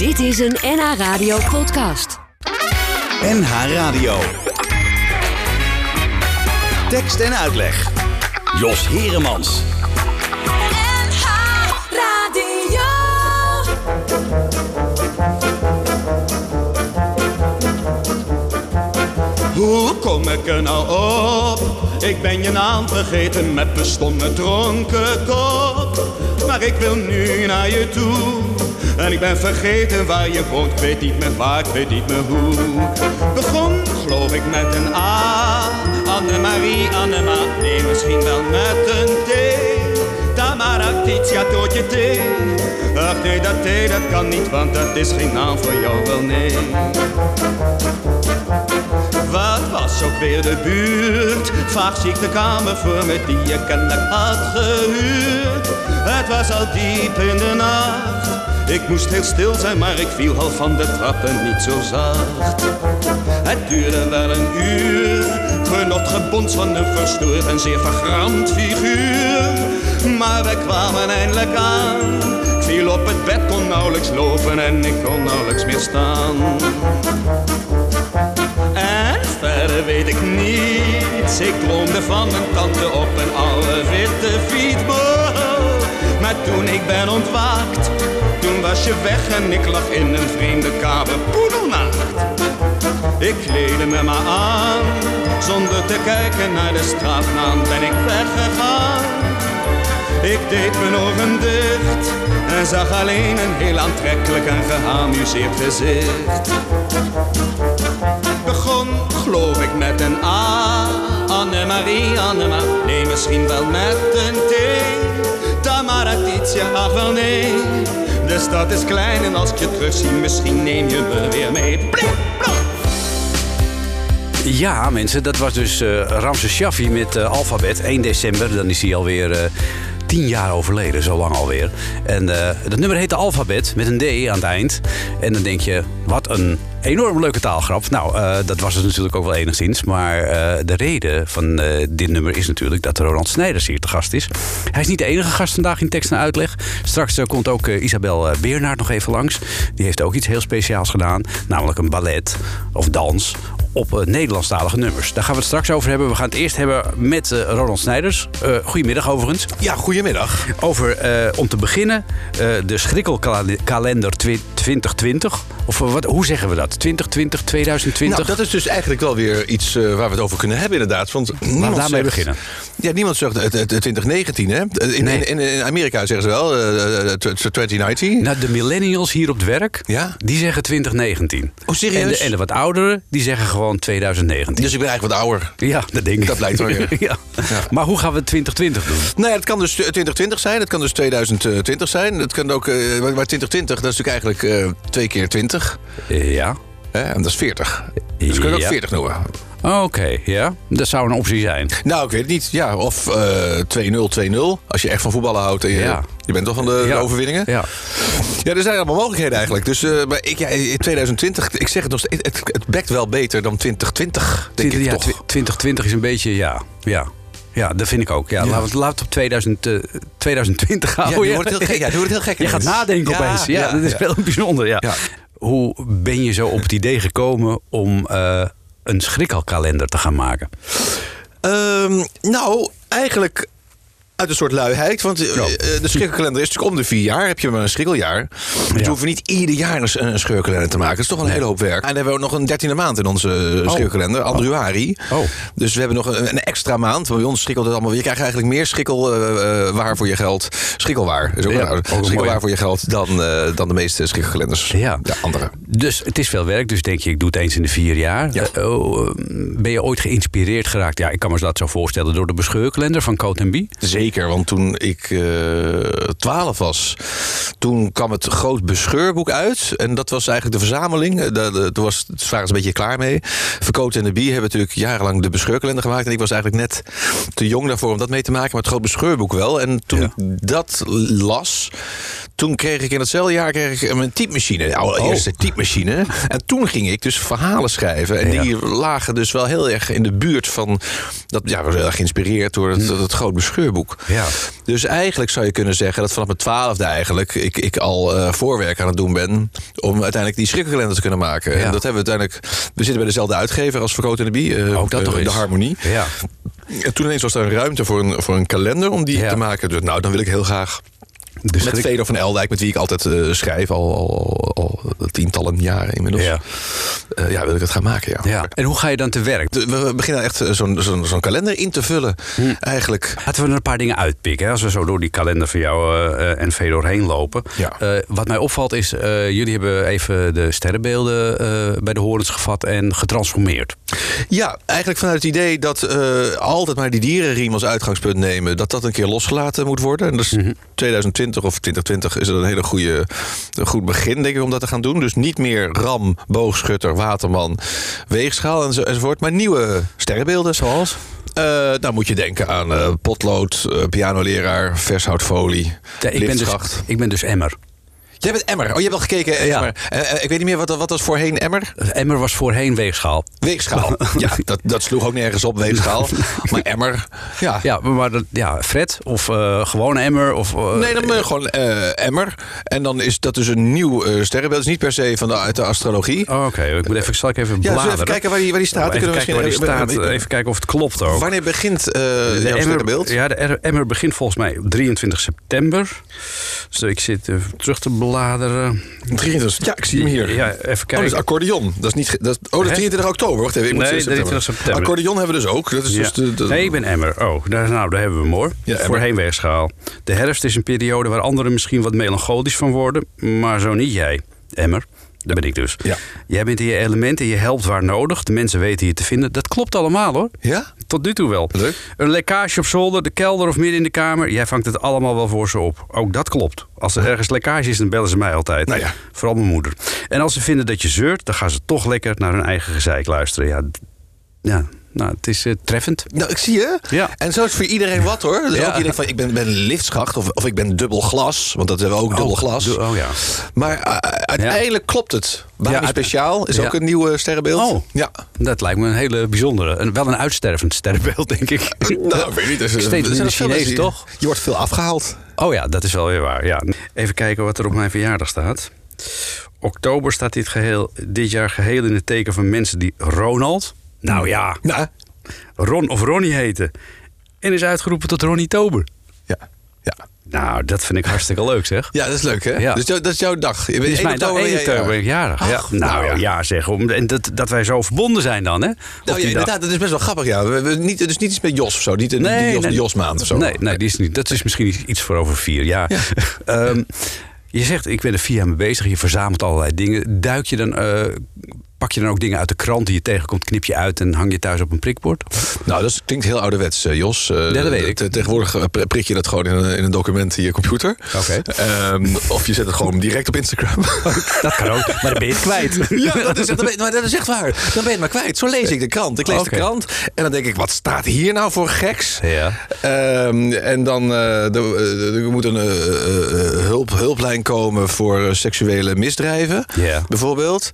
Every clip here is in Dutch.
Dit is een NH Radio podcast. NH Radio. Tekst en uitleg. Jos Heremans. NH Radio. Hoe kom ik er nou op? Ik ben je naam vergeten met mijn stomme dronken kop. Maar ik wil nu naar je toe. En ik ben vergeten waar je woont. Ik weet niet meer waar, ik weet niet meer hoe. Begon geloof ik met een A. Annemarie, Annema. Nee, misschien wel met een T. Tamara, Titia, Tootje T. Ach nee, dat T, dat kan niet, want dat is geen naam voor jou, wel nee. Was ook weer de buurt? Vaag zie ik de kamer voor me die je kennelijk had gehuurd. Het was al diep in de nacht. Ik moest heel stil zijn, maar ik viel al van de trappen niet zo zacht. Het duurde wel een uur, genot gebons van een verstoord en zeer vergramd figuur. Maar we kwamen eindelijk aan. Ik viel op het bed, kon nauwelijks lopen en ik kon nauwelijks meer staan. Verder weet ik niets. Ik droomde van mijn tante op een oude witte fietsbol. Maar toen ik ben ontwaakt, toen was je weg en ik lag in een vreemde kamer poedelnaakt. Ik kleedde me maar aan, zonder te kijken naar de straatnaam ben ik weggegaan. Ik deed mijn ogen dicht en zag alleen een heel aantrekkelijk en geamuseerd gezicht met een A. Annemarie, Annema, nee, misschien wel met een T. Tamara, ach wel nee. De stad is klein en als ik je terugzie, misschien neem je me weer mee. Ja, mensen, dat was dus eh Ramses Shaffi met eh, Alphabet. 1 december, dan is hij alweer eh tien jaar overleden, zo lang alweer. En eh, dat nummer heette Alphabet, met een D aan het eind. En dan denk je, wat een enorm leuke taalgrap. Nou, eh, dat was het natuurlijk ook wel enigszins. Maar eh, de reden van dit nummer is natuurlijk dat Ronald Snijders hier te gast is. Hij is niet de enige gast vandaag in tekst en uitleg. Straks komt ook Isabel Beernaert nog even langs. Die heeft ook iets heel speciaals gedaan. Namelijk een ballet of dans op eh, Nederlandstalige nummers. Daar gaan we het straks over hebben. We gaan het eerst hebben met eh, Ronald Snijders. Eh goedemiddag overigens. Ja, goedemiddag. Over, om te beginnen, de schrikkelkalender twi- 2020. Of wat, hoe zeggen we dat? 2020, 2020? Nou, dat is dus eigenlijk wel weer iets waar we het over kunnen hebben, inderdaad. Want niemand daarmee zegt- beginnen. Ja, niemand zegt het, het, het 2019, hè? In, Nee. in, in, Amerika zeggen ze wel eh, eh, tw- tw- 2019. Nou, de millennials hier op het werk, Ja? die zeggen 2019. Oh, serieus? En de, en de wat ouderen, die zeggen gewoon 2019. Dus ik ben eigenlijk wat ouder. ja, dat denk ik. Dat blijkt wel weer. ja. Maar hoe gaan we 2020 doen? Nou ja, het kan dus 2020 zijn, het kan dus 2020 zijn. Het kan ook, eh, maar maar 2020, dat is natuurlijk eigenlijk eh, twee keer 20. Eh, Ja. Hè? En dat is 40. Dus kun je ook Ja. 40 noemen. Oké, ja. Dat zou een optie zijn. Nou, ik weet het niet. Ja, of eh 2-0, 2-0. Als je echt van voetballen houdt en je, Ja. je bent toch van de, de Ja. overwinningen. Ja. Ja, er zijn allemaal mogelijkheden eigenlijk. Dus eh, maar ik, ja, in 2020, ik zeg het nog steeds, het, het bekt wel beter dan 2020, denk 20, ik ja, toch. tw- 2020 is een beetje, ja. Ja, ja dat vind ik ook. Ja, Ja. Laten we het laten we op 2000, eh, 2020 Ja, houden. nu wordt het heel gek. Ja, nu wordt het heel gek. Je gaat nadenken opeens. Ja, dat is ja. wel bijzonder. Ja. Ja. Hoe ben je zo op het idee gekomen om eh, een schrikkelkalender te gaan maken? Ehm, nou, eigenlijk uit een soort luiheid. Want eh, eh, de schrikkelkalender is natuurlijk om de vier jaar. Heb je maar een schrikkeljaar. Dus we hoeven niet ieder jaar een, een schrikkelkalender te maken. Dat is toch wel een hele hoop werk. En dan hebben we ook nog een dertiende maand in onze uh, schrikkelkalender. Andruari. Oh. Dus we hebben nog een, een extra maand. Maar bij ons schikkelt het allemaal. Je krijgt eigenlijk meer schrikkelwaar voor je geld. Schrikkelwaar. Is ook, Ja, een- ook een schrikkelwaar voor je geld dan, eh, dan de meeste schrikkelkalenders. Ja. De andere. Dus het is veel werk, dus denk je, ik doe het eens in de vier jaar. Ja. Eh, oh, eh, ben je ooit geïnspireerd geraakt? Ja, ik kan me dat zo voorstellen door de bescheurkalender van Coat. Zeker, want toen ik twaalf was, toen kwam het groot bescheurboek uit. En dat was eigenlijk de verzameling. Eh, de- de- Toen was, het waren ze een beetje klaar mee. Verkoot en de Bie hebben natuurlijk jarenlang de bescheurkalender gemaakt. En ik was eigenlijk net te jong daarvoor om dat mee te maken. Maar het groot bescheurboek wel. En toen Ja. ik dat las, toen kreeg ik in hetzelfde jaar kreeg ik een typemachine. De allereerste typemachine. En toen ging ik dus verhalen schrijven. En Ja. die lagen dus wel heel erg in de buurt van... Dat, ja, we waren heel erg geïnspireerd door het, het groot bescheurboek. Ja. Dus eigenlijk zou je kunnen zeggen dat vanaf mijn twaalfde eigenlijk... ik, ik al eh, voorwerk aan het doen ben... om uiteindelijk die schrikkelkalender te kunnen maken. Ja. En dat hebben we uiteindelijk... We zitten bij dezelfde uitgever als Verkoot en de Bie. eh, Ook dat eh, toch De eens. Harmonie. Ja. En toen ineens was er een ruimte voor een, voor een kalender om die Ja. te maken. Dus nou, dan wil ik heel graag Dus met Fedor van Eldijk, met wie ik altijd eh, schrijf, al, al, al tientallen jaren inmiddels. Ja. Eh, ja, wil ik het gaan maken, ja. Ja. En hoe ga je dan te werk? De- We beginnen echt eh, zo'n zo'n zo'n kalender in te vullen, Hm. eigenlijk. Laten we er een paar dingen uitpikken. Hè? Als we zo door die kalender van jou eh, en Fedor heen lopen. Ja. Wat mij opvalt is, jullie hebben even de sterrenbeelden bij de horens gevat en getransformeerd. Ja, eigenlijk vanuit het idee dat altijd maar die dierenriem als uitgangspunt nemen, dat dat een keer losgelaten moet worden. En dus Mhm. 2020 of 2020 is het een hele goede, een goed begin, denk ik, om dat te gaan doen. Dus niet meer ram, boogschutter, waterman, weegschaal enzo, enzovoort, maar nieuwe sterrenbeelden. Zoals? nou moet je denken aan eh, potlood, eh, pianoleraar, vershoutfolie, Ja, ik, ben dus, ik ben dus Emmer. Jij bent Emmer. Oh, je hebt al gekeken. eh, Ja. Emmer. Eh, eh, ik weet niet meer, wat, wat was voorheen Emmer? Emmer was voorheen weegschaal. Weegschaal. ja, dat, dat sloeg ook nergens op, weegschaal. Maar Emmer, ja. Ja, maar dat, ja, Fred of eh gewoon Emmer. Of, eh, Nee, dan ben je gewoon eh, Emmer. En dan is dat dus een nieuw eh sterrenbeeld. Het is niet per se van de, uit de astrologie. Oh, Oké, ik moet even, zal ik even bladeren? zullen we even kijken waar die, waar die staat? Dan even kunnen we kijken waar die misschien staat. even- Even kijken of het klopt ook. Wanneer begint eh De jouw Emmer, sterrenbeeld? ja, de Er- Emmer begint volgens mij op 23 september. Dus ik zit terug te bladeren. 23. Ja, ik zie hem hier. Ja, even Oh, dat kijken. is accordeon. Dat is niet. Dat, oh, dat is Hè? 23 oktober. Wacht even. Ik moet Nee, september. 23 september. Accordeon hebben we dus ook. Dat is Ja. dus de, de- Nee, ik ben Emmer. Oh, daar, nou, daar hebben we hem hoor. Ja. Voorheen weegschaal. De herfst is een periode waar anderen misschien wat melancholisch van worden. Maar zo niet jij, Emmer. Dat ben ik dus. Ja. Jij bent in je elementen, je helpt waar nodig. De mensen weten je te vinden. Dat klopt allemaal hoor. Ja? Tot nu toe wel. Leuk. Een lekkage op zolder, de kelder of midden in de kamer. Jij vangt het allemaal wel voor ze op. Ook dat klopt. Als er ergens lekkage is, dan bellen ze mij altijd. Nou ja. Vooral mijn moeder. En als ze vinden dat je zeurt, dan gaan ze toch lekker naar hun eigen gezeik luisteren. Ja, ja nou, het is eh, treffend. Nou, ik zie je. Ja. En zo is voor iedereen wat hoor. Dus Ja. ook denkt van ik ben, ben liftschacht of, of ik ben dubbel glas. Want dat hebben we ook dubbel glas. Oh ja. Maar uh, uiteindelijk klopt het. Bami Speciaal is ook een nieuw eh, sterrenbeeld. Oh. Ja. Dat lijkt me een hele bijzondere. En wel een uitstervend sterrenbeeld, denk ik. Nou, weet niet. Dus, Steeds die- toch? Je wordt veel afgehaald. Oh ja, dat is wel weer waar. Ja. Even kijken wat er op mijn verjaardag staat. Oktober staat dit, geheel, dit jaar geheel in het teken van mensen die Ronald, nou ja, Nou, Ron of Ronnie heten. En is uitgeroepen tot Ronnie Tober. ja. Ja. Nou, dat vind ik hartstikke leuk zeg. ja, dat is leuk hè? Ja. Dus dat is jouw dag. Je bent is 1 mijn dag, oktober 1 ben jij oktober ben ik jarig. Ja. Nou nou ja, ja. ja zeg. En dat, dat wij zo verbonden zijn dan, hè? Nou, ja, inderdaad, dat is best wel grappig. Ja. We, we, niet, dus niet iets met Jos of zo. Niet, die Jos, Jos maand of zo. Nee, nee die is niet, dat is misschien iets voor over vier jaar. Ehm, je zegt, ik ben er vier jaar mee bezig. Je verzamelt allerlei dingen. Duik je dan, eh, pak je dan ook dingen uit de krant die je tegenkomt, knip je uit en hang je thuis op een prikbord? Nou, dat klinkt heel ouderwets, eh, Jos. Eh, dat weet ik. te- Tegenwoordig eh, pr- prik je dat gewoon in een, in een document in je computer. Oké. Ehm, of je zet het gewoon direct op Instagram. Dat kan ook, maar dan ben je het kwijt. Ja, dat is, maar dat is echt waar. Dan ben je het maar kwijt. Zo lees ik de krant. Ik lees de krant en dan denk ik, wat staat hier nou voor geks? Ja. Ehm, en dan er, moet een hulp, hulplijn komen voor seksuele misdrijven, bijvoorbeeld.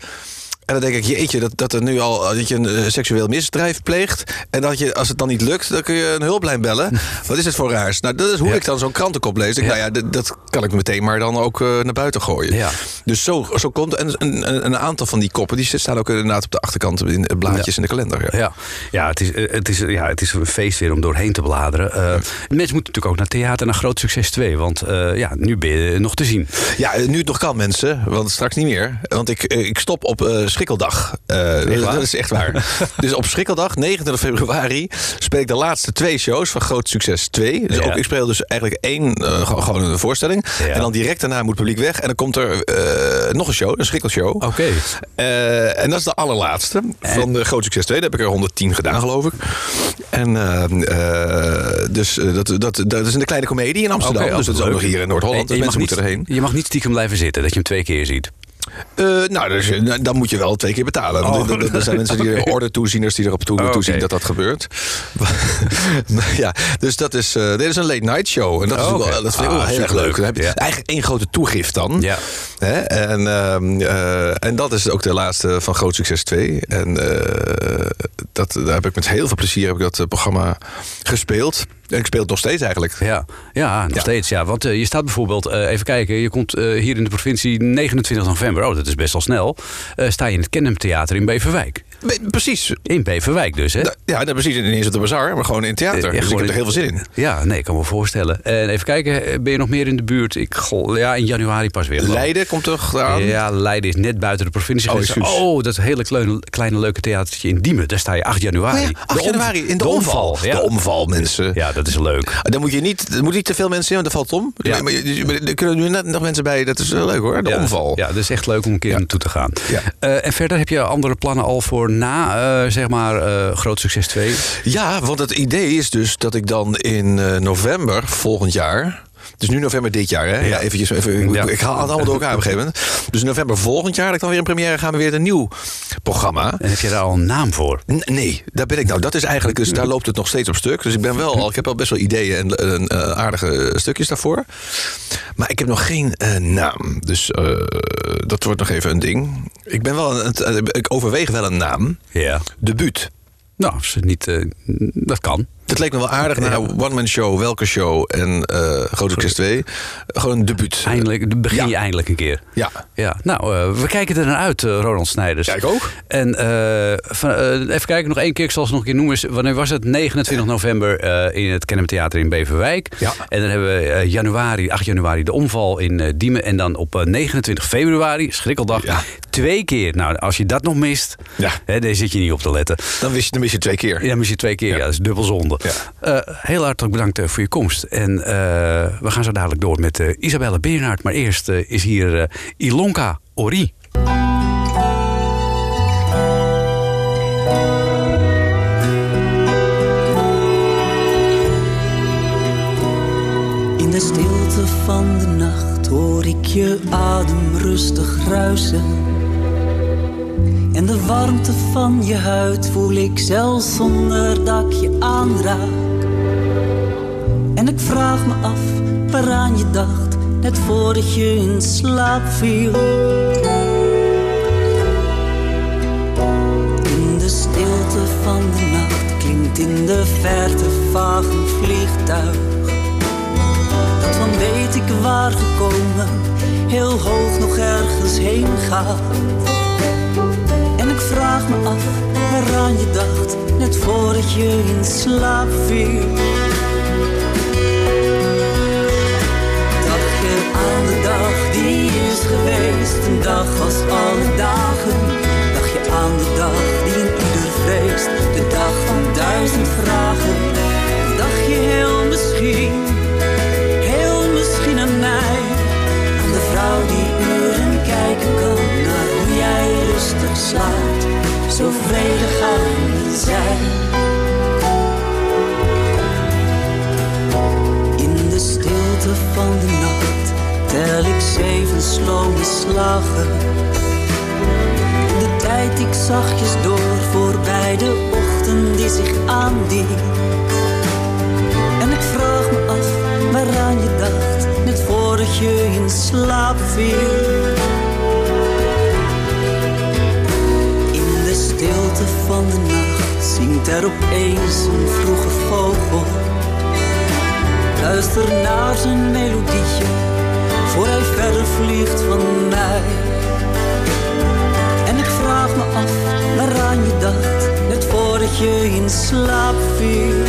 En dan denk ik, jeetje, dat, dat er nu al dat je een eh, seksueel misdrijf pleegt. En dat je, als het dan niet lukt, dan kun je een hulplijn bellen. Wat is het voor raars? Nou, dat is hoe Ja. ik dan zo'n krantenkop lees. Ik, Ja. Nou ja, dat, dat kan ik meteen maar dan ook eh, naar buiten gooien. Ja. Dus zo, zo komt en een, een, aantal van die koppen die staan ook inderdaad op de achterkant in blaadjes in de kalender. Ja. Ja, ja, het, is, eh, het, is, ja het is een feest weer om doorheen te bladeren. Eh, Mensen moeten natuurlijk ook naar theater, naar Groot Succes 2. Want eh, ja, nu ben je nog te zien. Ja, nu het nog kan, mensen. Want straks niet meer. Want ik, eh, ik stop op eh Schrikkeldag. Eh, dat is echt waar. dus op Schrikkeldag, 29 februari, speel ik de laatste twee shows van Groot Succes 2. Dus Ja. ook, ik speel dus eigenlijk één, eh, gewoon- een voorstelling. Ja. En dan direct daarna moet het publiek weg. En dan komt er eh, nog een show, een Schrikkelshow. Oké. En dat is de allerlaatste van de Groot Succes 2. Daar heb ik er 110 gedaan, geloof ik. En dus dat, dat, dat is een kleine komedie in Amsterdam. Dus dat is ook nog hier in Noord-Holland. Mensen moeten niet, erheen. Je mag niet stiekem blijven zitten, dat je hem twee keer ziet. Eh, nou, dus, dan moet je wel twee keer betalen. Want er- zijn mensen die er ordertoezieners die erop toe, Oh, toezien oké. dat dat gebeurt. ja, dus dat is, eh, dit is een late night show. En dat, is Oh, wel, dat vind ik Ah, wel heel erg leuk. Dan heb je Ja. eigenlijk één grote toegift dan. Ja. Hè? En, ehm, eh, en dat is ook de laatste van Groot Succes 2. En dat, daar heb ik met heel veel plezier heb ik dat programma gespeeld. Ik speel het nog steeds eigenlijk. Ja, ja nog Ja. steeds. Ja. Want eh, je staat bijvoorbeeld, eh, even kijken, je komt eh, hier in de provincie 29 november, oh dat is best wel snel, sta je in het Kennem Theater in Beverwijk. Precies. In Beverwijk dus, hè? Ja, dat precies. Niet eens op de bazaar, maar gewoon in theater. Ja, dus ik heb er heel veel zin in. Ja, nee, ik kan me voorstellen. En even kijken, eh, ben je nog meer in de buurt? Ik, goh, ja, in januari pas weer. Leiden komt toch aan? Ja, Leiden is net buiten de provincie. Oh, excuus. oh, dat hele kleine, kleine leuke theatertje in Diemen. Daar sta je 8 januari. Oh ja, 8 De om- januari in de, omval. Ja. De omval, mensen. ja, dat is leuk. Dan moet je niet, er moet niet te veel mensen in, want dat valt om. Ja. Maar er kunnen nu net nog mensen bij. Dat is wel leuk hoor, de omval. Ja, dat is echt leuk om een keer naartoe te gaan. Eh, en verder heb je andere plannen al voor na, eh, zeg maar, eh, Groot Succes 2? Ja, want het idee is dus dat ik dan in eh, november volgend jaar. Dus nu november dit jaar, hè? Ja, eventjes, even, ik- Ja. ik haal het allemaal door elkaar op een gegeven moment. Dus november volgend jaar, dat ik dan weer in première gaan we weer een nieuw programma. En heb je daar al een naam voor? N- Nee, daar ben ik nou. Dat is eigenlijk, dus daar loopt het nog steeds op stuk. Dus ik ben wel al, ik heb al best wel ideeën en eh, aardige stukjes daarvoor. Maar ik heb nog geen eh, naam. Dus eh, dat wordt nog even een ding. Ik ben wel, een, het- ik overweeg wel een naam. Ja. Debuut. Nou, niet, dat kan. Dat leek me wel aardig na One Man Show, Welke Show en eh Groot Succes 2. Gewoon een debuut. Eindelijk, begin Ja. je eindelijk een keer. Ja. Ja, nou, eh, we kijken er naar uit, eh, Ronald Snijders. Ik ook. En van, even kijken, nog één keer, ik zal ze nog een keer noemen. Is- Wanneer was het? 29 november in het Kennem Theater in Beverwijk. Ja. En dan hebben we januari, 8 januari de omval in Diemen. En dan op eh, 29 februari, schrikkeldag, Ja. twee keer. Nou, als je dat nog mist, Ja. hè, daar zit je niet op te letten. Dan, wist je, dan mis je twee keer. Ja, dan mis je twee keer. Ja, Ja. dat is dubbel zonde. Ja. Eh, heel hartelijk bedankt eh, voor je komst. En eh, we gaan zo dadelijk door met eh, Isabelle Bernhard. Maar eerst is hier eh, Ilonka Ori. In de stilte van de nacht hoor ik je adem rustig ruisen. En de warmte van je huid voel ik zelfs zonder dat je aanraak. En ik vraag me af waaraan je dacht, net voordat je in slaap viel. In de stilte van de nacht klinkt in de verte vaag een vliegtuig dat van weet ik waar gekomen, heel hoog nog ergens heen gaat. Vraag me af waaraan je dacht, net voordat je in slaap viel. Dacht je aan de dag die is geweest, een dag als alle dagen. Dacht je aan de dag die in ieder vreest, de dag van duizend vragen. Dacht je heel misschien Heel misschien aan mij, aan de vrouw die uren kijken kan naar hoe jij rustig slaapt, zo vredig aan zijn. In de stilte van de nacht tel ik zeven slome slagen. De tijd ik zachtjes door voorbij de ochtend die zich aandient. En ik vraag me af waaraan je dacht, net voordat je in slaap viel. Van de nacht zingt er opeens een vroege vogel. Luister naar zijn melodietje, voor hij verder vliegt van mij. En ik vraag me af waaraan je dacht, net voordat je in slaap viel.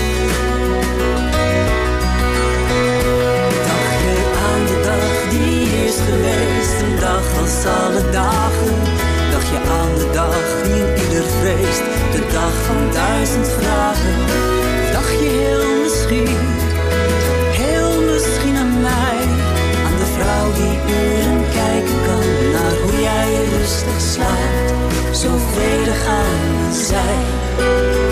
Dacht je aan de dag die is geweest, een dag als alle dagen. De dag van duizend vragen. Dacht je heel misschien, heel misschien aan mij, aan de vrouw die uren kijken kan naar hoe jij rustig slaapt, zo vredig aan zij.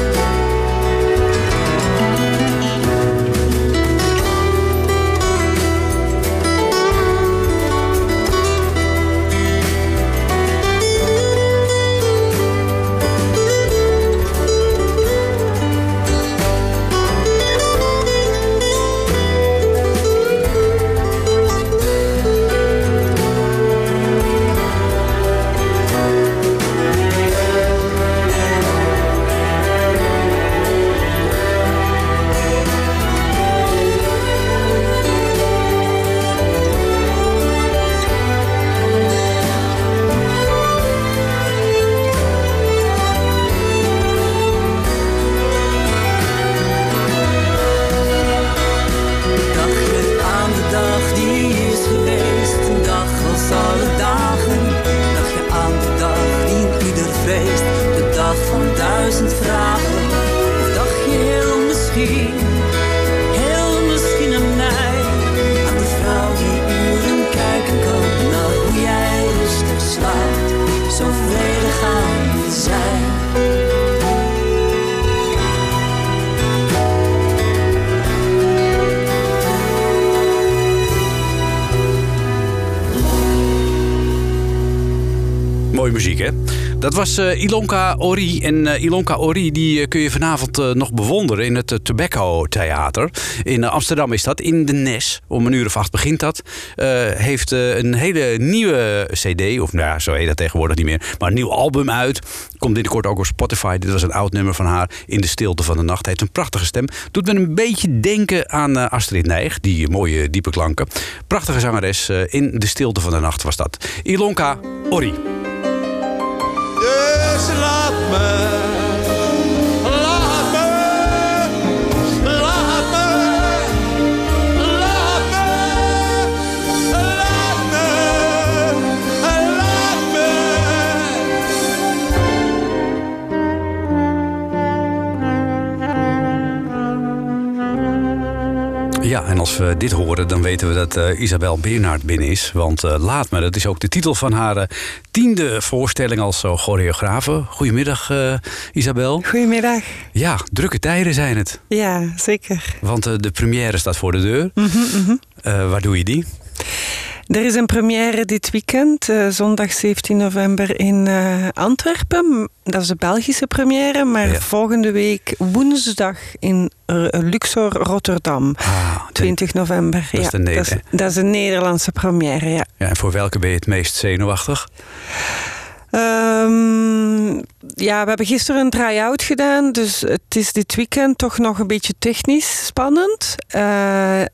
Dat was eh, Ilonka Ori. En eh, Ilonka Ori die, eh, kun je vanavond nog bewonderen in het Tobacco Theater. In Amsterdam is dat, in de Nes. Om een uur of acht begint dat. Heeft een hele nieuwe cd, of nou ja, zo heet dat tegenwoordig niet meer. Maar een nieuw album uit. Komt binnenkort ook op Spotify. Dit was een oud nummer van haar, In de Stilte van de Nacht. Heeft een prachtige stem. Doet me een beetje denken aan Astrid Nijg. Die mooie diepe klanken. Prachtige zangeres. in de Stilte van de Nacht was dat. Ilonka Ori. Dus laat me, Ja, en als we dit horen, dan weten we dat eh, Isabel Bernhard binnen is. Want eh, Laat me, dat is ook de titel van haar eh, tiende voorstelling als uh, choreografe. Goedemiddag, Isabel. Goedemiddag. Ja, drukke tijden zijn het. Ja, zeker. Want de première staat voor de deur. Eh, waar doe je die? Er is een première dit weekend, eh, zondag 17 november in eh, Antwerpen. Dat is de Belgische première, maar Ja. volgende week woensdag in eh, Luxor, Rotterdam. Ah, 20 november. is ja, de dat, is, dat is een Nederlandse première, ja. Ja, en voor welke ben je het meest zenuwachtig? Ehm, ja, we hebben gisteren een try-out gedaan, dus het is dit weekend toch nog een beetje technisch spannend.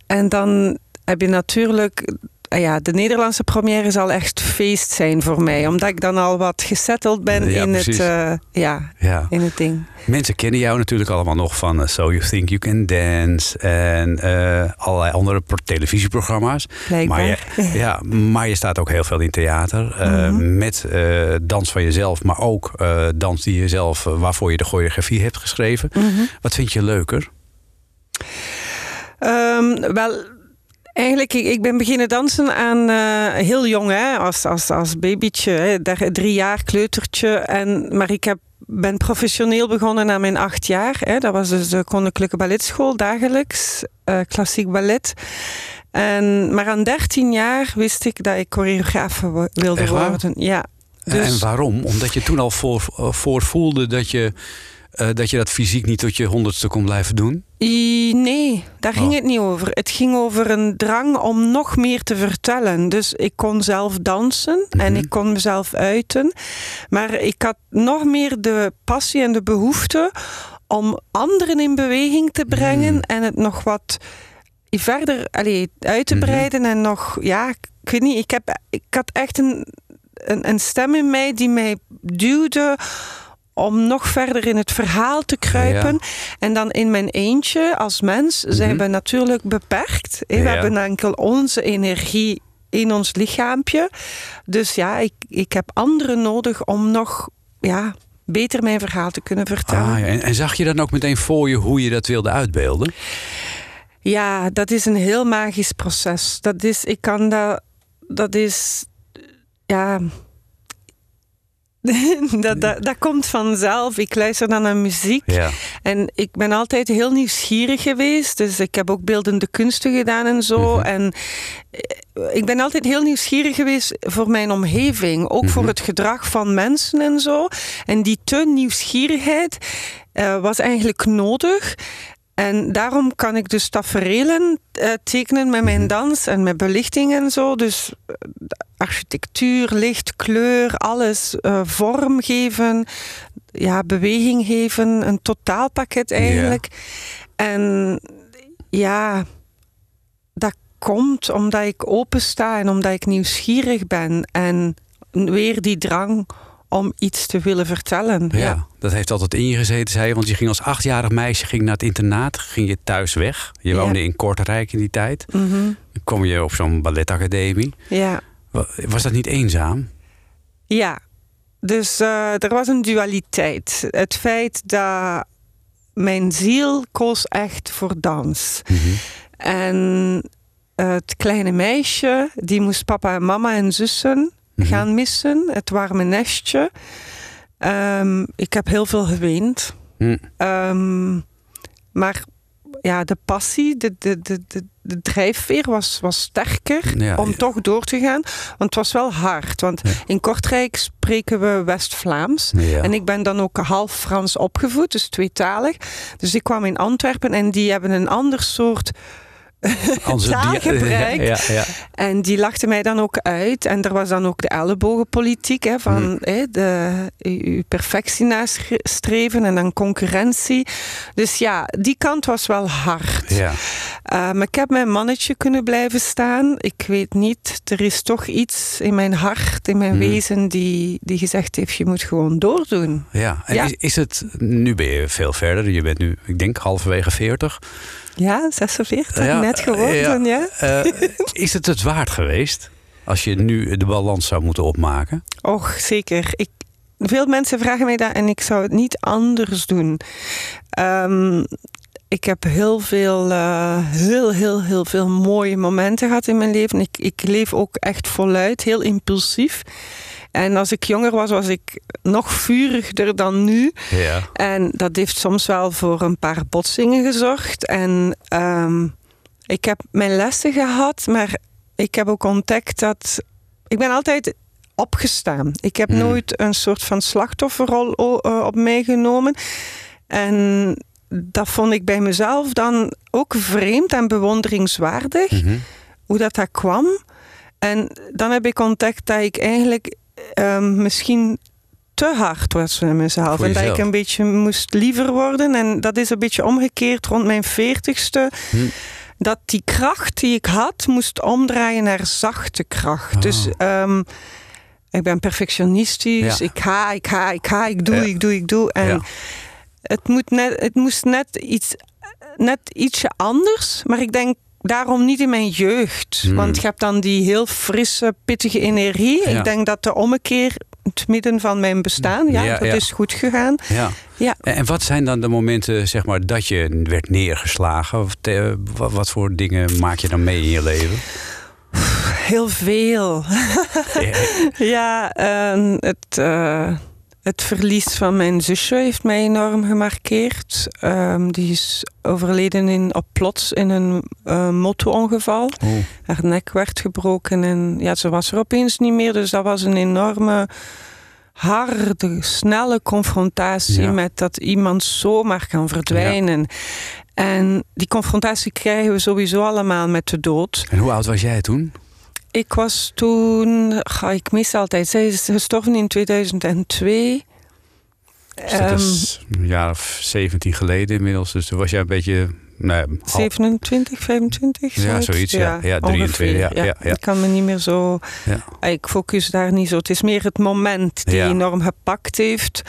En dan heb je natuurlijk... ah ja, de Nederlandse première zal echt feest zijn voor mij, omdat ik dan al wat gesetteld ben Ja, in, het, eh, ja, Ja. in het ding. Mensen kennen jou natuurlijk allemaal nog van eh, So You Think You Can Dance en eh, allerlei andere pro- televisieprogramma's. Blijkbaar. Maar je, ja, maar je staat ook heel veel in theater. eh, Met dans van jezelf, maar ook dans die je zelf, eh, waarvoor je de choreografie hebt geschreven. Wat vind je leuker? Ehm, wel, eigenlijk, ik, ik ben beginnen dansen aan eh, heel jong, hè, als, als, als babytje, hè, drie jaar kleutertje. En, maar ik heb, ben professioneel begonnen na mijn acht jaar. Hè. Dat was dus de Koninklijke Balletschool, dagelijks, eh, klassiek ballet. En, maar aan 13 jaar wist ik dat ik choreografe wo- wilde worden. Ja. En Dus, waarom? Omdat je toen al voor, eh, voor voelde dat je, eh, dat je dat fysiek niet tot je honderdste kon blijven doen? I- Nee, daar ging Oh. het niet over. Het ging over een drang om nog meer te vertellen. Dus ik kon zelf dansen en Mhm. ik kon mezelf uiten. Maar ik had nog meer de passie en de behoefte om anderen in beweging te brengen Mhm. en het nog wat verder allee, uit te Mhm. breiden. En nog, ja, ik weet niet, ik, heb, ik had echt een, een, een stem in mij die mij duwde om nog verder in het verhaal te kruipen. En dan in mijn eentje als mens zijn we natuurlijk beperkt. We Ja. hebben enkel onze energie in ons lichaampje. Dus ja, ik, ik heb anderen nodig om nog ja, beter mijn verhaal te kunnen vertellen. Ah, ja. en, en zag je dan ook meteen voor je hoe je dat wilde uitbeelden? Ja, dat is een heel magisch proces. Dat is, ik kan dat, dat is, ja, dat, dat, dat komt vanzelf. Ik luister dan naar muziek Ja. en ik ben altijd heel nieuwsgierig geweest. Dus ik heb ook beeldende kunsten gedaan en zo. Mhm. En eh, ik ben altijd heel nieuwsgierig geweest voor mijn omgeving. Ook voor Mhm. het gedrag van mensen en zo. En die te nieuwsgierigheid eh, was eigenlijk nodig. En daarom kan ik dus tafereelen eh, tekenen met mijn dans en met belichting en zo. Dus architectuur, licht, kleur, alles eh, vorm geven, ja, beweging geven, een totaalpakket eigenlijk. En ja, dat komt omdat ik open sta en omdat ik nieuwsgierig ben en weer die drang om iets te willen vertellen. Ja, dat heeft altijd in je gezeten, zei je. Want je ging als achtjarig meisje ging naar het internaat, ging je thuis weg. Je Ja. woonde in Kortrijk in die tijd. Dan kom je op zo'n balletacademie. ja. Wa- Was dat niet eenzaam? Ja, dus eh, er was een dualiteit. Het feit dat mijn ziel koos echt voor dans. En eh, het kleine meisje, die moest papa en mama en zussen Mhm. gaan missen. Het warme nestje. Ehm, ik heb heel veel geweend. Hm. Ehm, maar ja, de passie, de, de, de, de, de drijfveer was, was sterker Ja, om ja. toch door te gaan. Want het was wel hard. Want Ja. in Kortrijk spreken we West-Vlaams. En ik ben dan ook half Frans opgevoed, dus tweetalig. Dus ik kwam in Antwerpen en die hebben een ander soort taalgebruik. Ja, ja. En die lachte mij dan ook uit. En er was dan ook de ellebogenpolitiek. Hè, van Hmm. hè, de, uw perfectie nastreven en dan concurrentie. Dus ja, die kant was wel hard. ja. Maar ik heb mijn mannetje kunnen blijven staan. Ik weet niet, er is toch iets in mijn hart, in mijn Hmm. wezen, die, die gezegd heeft: je moet gewoon doordoen. Ja, en. Is, is het, nu ben je veel verder, je bent nu, ik denk, halverwege 40. Ja, 46, Ja, net geworden, ja. Eh, is het het waard geweest als je nu de balans zou moeten opmaken? Och, zeker. Ik, veel mensen vragen mij dat en ik zou het niet anders doen. Ehm, ik heb heel veel, eh, heel, heel, heel veel mooie momenten gehad in mijn leven. Ik, ik leef ook echt voluit, heel impulsief. En als ik jonger was, was ik nog vuriger dan nu. Ja. En dat heeft soms wel voor een paar botsingen gezorgd. En ehm, ik heb mijn lessen gehad, maar ik heb ook ontdekt dat. Ik ben altijd opgestaan. Ik heb Hmm. nooit een soort van slachtofferrol eh, op mij genomen. En dat vond ik bij mezelf dan ook vreemd en bewonderingswaardig Mhm. hoe dat, dat kwam. En dan heb ik ontdekt dat ik eigenlijk ehm, misschien te hard was met mezelf. Voor en dat ik een beetje moest liever worden. En dat is een beetje omgekeerd rond mijn veertigste. Hm. Dat die kracht die ik had, moest omdraaien naar zachte kracht. Dus ehm, ik ben perfectionistisch. Ja. Ik ga, ik ga, ik ga, ik doe, Ja. ik doe, ik doe. En Ja. het, moet net, het moest net, iets, net ietsje anders. Maar ik denk daarom niet in mijn jeugd. Hmm. Want je hebt dan die heel frisse, pittige energie. Ja. Ik denk dat de ommekeer in het midden van mijn bestaan, ja, Ja, dat ja. is goed gegaan. Ja. Ja. En wat zijn dan de momenten zeg maar, dat je werd neergeslagen? Of te- wat, wat voor dingen maak je dan mee in je leven? Heel veel. Ja. Het, eh, het verlies van mijn zusje heeft mij enorm gemarkeerd. Ehm, die is overleden in, op plots in een uh, moto-ongeval. Oeh. Haar nek werd gebroken en ja, ze was er opeens niet meer. Dus dat was een enorme, harde, snelle confrontatie Ja. met dat iemand zomaar kan verdwijnen. En die confrontatie krijgen we sowieso allemaal met de dood. En hoe oud was jij toen? Ik was toen, ga ik mis altijd, zij is gestorven in 2002. Dus dat Ehm, is een jaar of 17 geleden inmiddels. Dus toen was jij een beetje... Nee, half- 27, 25? Ja, zoiets, ja. Ja, 23, ja, ja, ja. Ik kan me niet meer zo... Ik focus daar niet zo. Het is meer het moment die enorm gepakt heeft.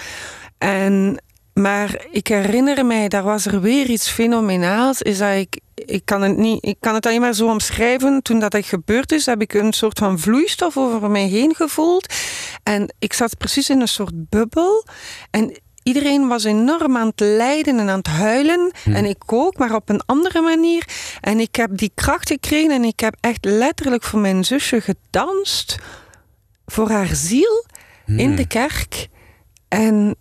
En, maar ik herinner mij, daar was er weer iets fenomenaals. Is dat ik, ik, kan het niet, ik kan het alleen maar zo omschrijven. Toen dat, dat gebeurd is, heb ik een soort van vloeistof over mij heen gevoeld. En ik zat precies in een soort bubbel. En iedereen was enorm aan het lijden en aan het huilen. En ik ook, maar op een andere manier. En ik heb die kracht gekregen en ik heb echt letterlijk voor mijn zusje gedanst. Voor haar ziel in de kerk. En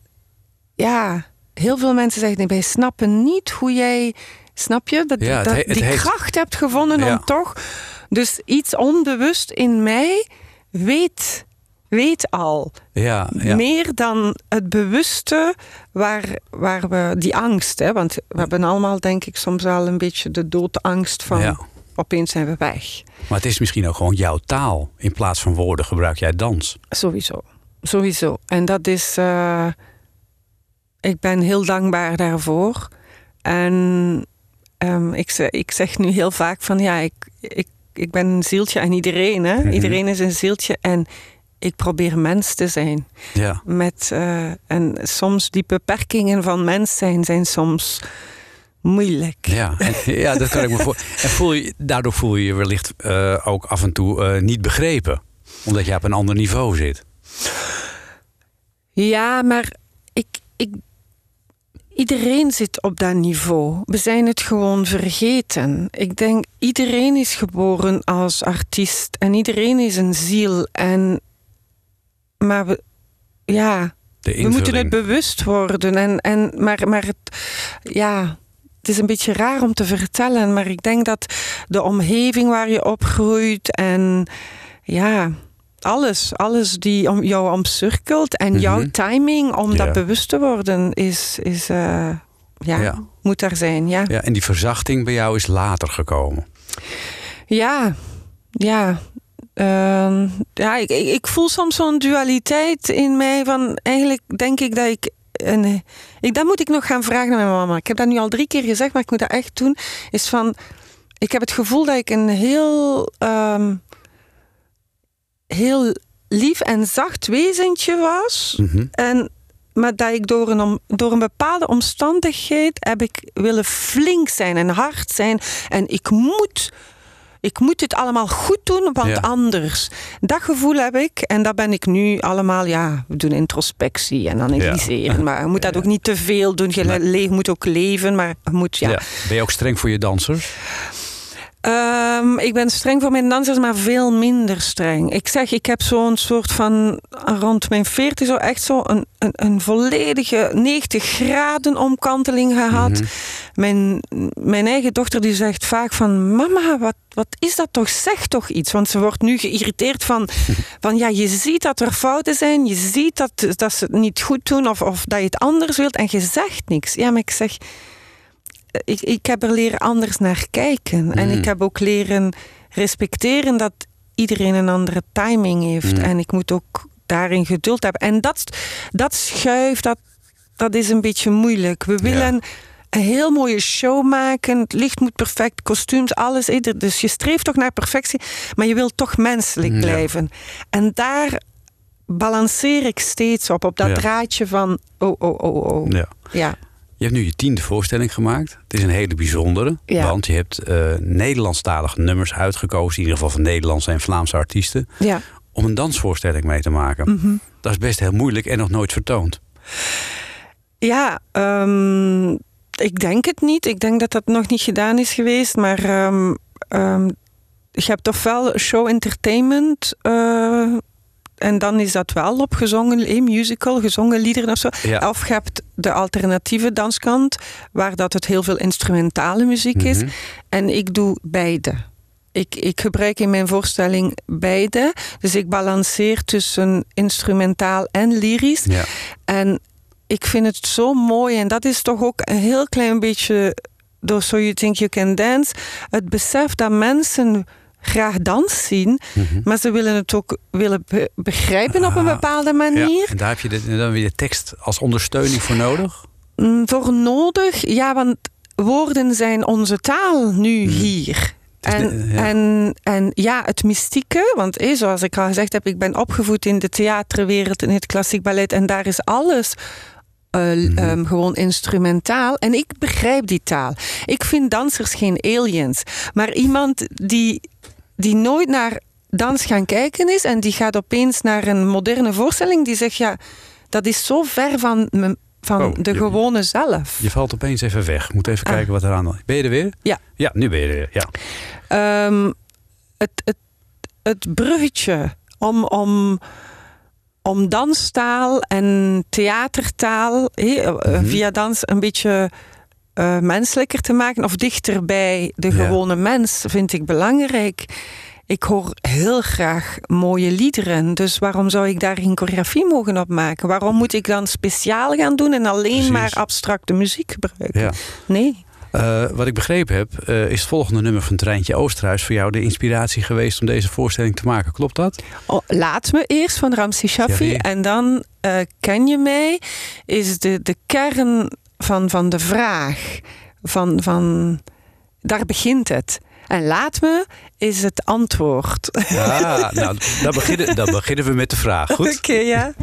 ja, heel veel mensen zeggen, nee, wij snappen niet hoe jij, snap je, dat, Ja, dat die heeft- kracht hebt gevonden Ja. om toch, dus iets onbewust in mij weet, weet al. Ja, ja. Meer dan het bewuste waar, waar we, die angst, hè, want we hebben allemaal denk ik soms al een beetje de doodangst van Ja. opeens zijn we weg. Maar het is misschien ook gewoon jouw taal. In plaats van woorden gebruik jij dans. Sowieso. Sowieso. En dat is. eh, ik ben heel dankbaar daarvoor. En ehm, ik, zeg, ik zeg nu heel vaak van ja, ik, ik, ik ben een zieltje aan iedereen. Hè? Mhm. Iedereen is een zieltje. En ik probeer mens te zijn. Ja. Met, eh, en soms die beperkingen van mens zijn, zijn soms moeilijk. Ja, en, ja dat kan ik me voor. En voel je, daardoor voel je je wellicht eh, ook af en toe eh, niet begrepen. Omdat je op een ander niveau zit. Ja, maar ik, ik, iedereen zit op dat niveau. We zijn het gewoon vergeten. Ik denk, iedereen is geboren als artiest en iedereen is een ziel. En, maar we, ja, we moeten het bewust worden. En, en, maar, maar het, ja, het is een beetje raar om te vertellen, maar ik denk dat de omgeving waar je opgroeit en ja, alles, alles die om jou omcirkelt en jouw Mhm. timing om Ja. dat bewust te worden, is, is eh, ja, Ja. moet daar zijn. Ja, Ja, en die verzachting bij jou is later gekomen. ja. ja. Ehm, ja, ik, ik, ik voel soms zo'n dualiteit in mij. Van eigenlijk denk ik dat ik. Een, ik dat moet ik nog gaan vragen aan mijn mama. Ik heb dat nu al drie keer gezegd, maar ik moet dat echt doen. Is van. Ik heb het gevoel dat ik een heel. ehm, heel lief en zacht wezentje was. Mhm. En, maar dat ik door een, door een bepaalde omstandigheid heb ik willen flink zijn en hard zijn. En ik moet, ik moet dit allemaal goed doen, want Ja. anders. Dat gevoel heb ik en dat ben ik nu allemaal, ja, we doen introspectie en analyseren. Maar je moet dat ook niet te veel doen. Je Nee. moet ook leven, maar je moet, ja. Ja. Ben je ook streng voor je dansers? Ehm, ik ben streng voor mijn dansers, maar veel minder streng. Ik zeg, ik heb zo'n soort van rond mijn 40 zo echt zo een, een, een volledige 90 graden omkanteling gehad. Mhm. Mijn, mijn eigen dochter die zegt vaak van mama, wat, wat is dat toch? Zeg toch iets. Want ze wordt nu geïrriteerd van, van ja, je ziet dat er fouten zijn. Je ziet dat, dat ze het niet goed doen of, of dat je het anders wilt en je zegt niks. Ja, maar ik zeg, ik, ik heb er leren anders naar kijken. En Mm. ik heb ook leren respecteren dat iedereen een andere timing heeft. Mm. En ik moet ook daarin geduld hebben. En dat, dat schuift, dat, dat is een beetje moeilijk. We willen een heel mooie show maken. Het licht moet perfect, kostuums, alles. Dus je streeft toch naar perfectie, maar je wilt toch menselijk Ja. blijven. En daar balanceer ik steeds op, op dat Ja. draadje van oh, oh, oh, oh. Ja. Ja. Je hebt nu je tiende voorstelling gemaakt. Het is een hele bijzondere. Ja. Want je hebt eh Nederlandstalige nummers uitgekozen. In ieder geval van Nederlandse en Vlaamse artiesten. ja. Om een dansvoorstelling mee te maken. Mhm. Dat is best heel moeilijk en nog nooit vertoond. Ja, ehm, ik denk het niet. Ik denk dat dat nog niet gedaan is geweest. Maar ehm, ehm, je hebt toch wel show entertainment. eh, en dan is dat wel op gezongen, eh, musical, gezongen liederen of zo. Ja. Of je hebt de alternatieve danskant, waar dat het heel veel instrumentale muziek is. Mhm. En ik doe beide. Ik, ik gebruik in mijn voorstelling beide. Dus ik balanceer tussen instrumentaal en lyrisch. Ja. En ik vind het zo mooi. En dat is toch ook een heel klein beetje door So You Think You Can Dance. Het besef dat mensen graag dans zien, Mhm. maar ze willen het ook willen be- begrijpen op een Ah, bepaalde manier. Ja, en daar heb je de, dan weer de tekst als ondersteuning voor nodig. Mm, Voor nodig, ja, want woorden zijn onze taal nu hier. Het is En, de- ja. en, en ja, het mystieke, want eh, zoals ik al gezegd heb, ik ben opgevoed in de theaterwereld, in het klassiek ballet, en daar is alles eh, Mhm. ehm, gewoon instrumentaal. En ik begrijp die taal. Ik vind dansers geen aliens, maar iemand die, die nooit naar dans gaan kijken is en die gaat opeens naar een moderne voorstelling, die zegt ja, dat is zo ver van, me- van Oh, de je- gewone zelf. Je valt opeens even weg. Moet even Ah. kijken wat er aan de... Ben je er weer? Ja. Ja, nu ben je er weer. Ja. Ehm, het, het, het bruggetje om, om, om danstaal en theatertaal eh, Mhm. via dans een beetje eh, menselijker te maken of dichter bij de Ja. gewone mens vind ik belangrijk. Ik hoor heel graag mooie liederen, dus waarom zou ik daar geen choreografie mogen op maken? Waarom moet ik dan speciaal gaan doen en alleen Precies. maar abstracte muziek gebruiken? ja. Nee. Eh, wat ik begrepen heb, eh, is het volgende nummer van Treintje Oosterhuis voor jou de inspiratie geweest om deze voorstelling te maken. Klopt dat? Oh, laat me eerst van Ramsi. Shaffi. En dan eh, ken je mij, is de, de kern van, van de vraag. Van, van, daar begint het. En laat me is het antwoord. Ja, nou, dan beginnen, dan beginnen we met de vraag. Goed? Oké, ja.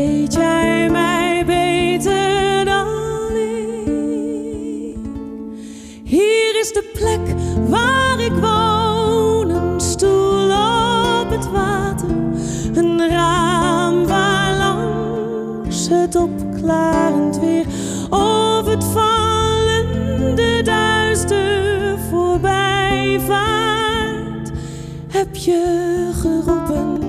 Weet jij mij beter dan ik? Hier is de plek waar ik woon, een stoel op het water, een raam waar langs het opklarend weer of het vallende duister voorbij vaart. Heb je geroepen,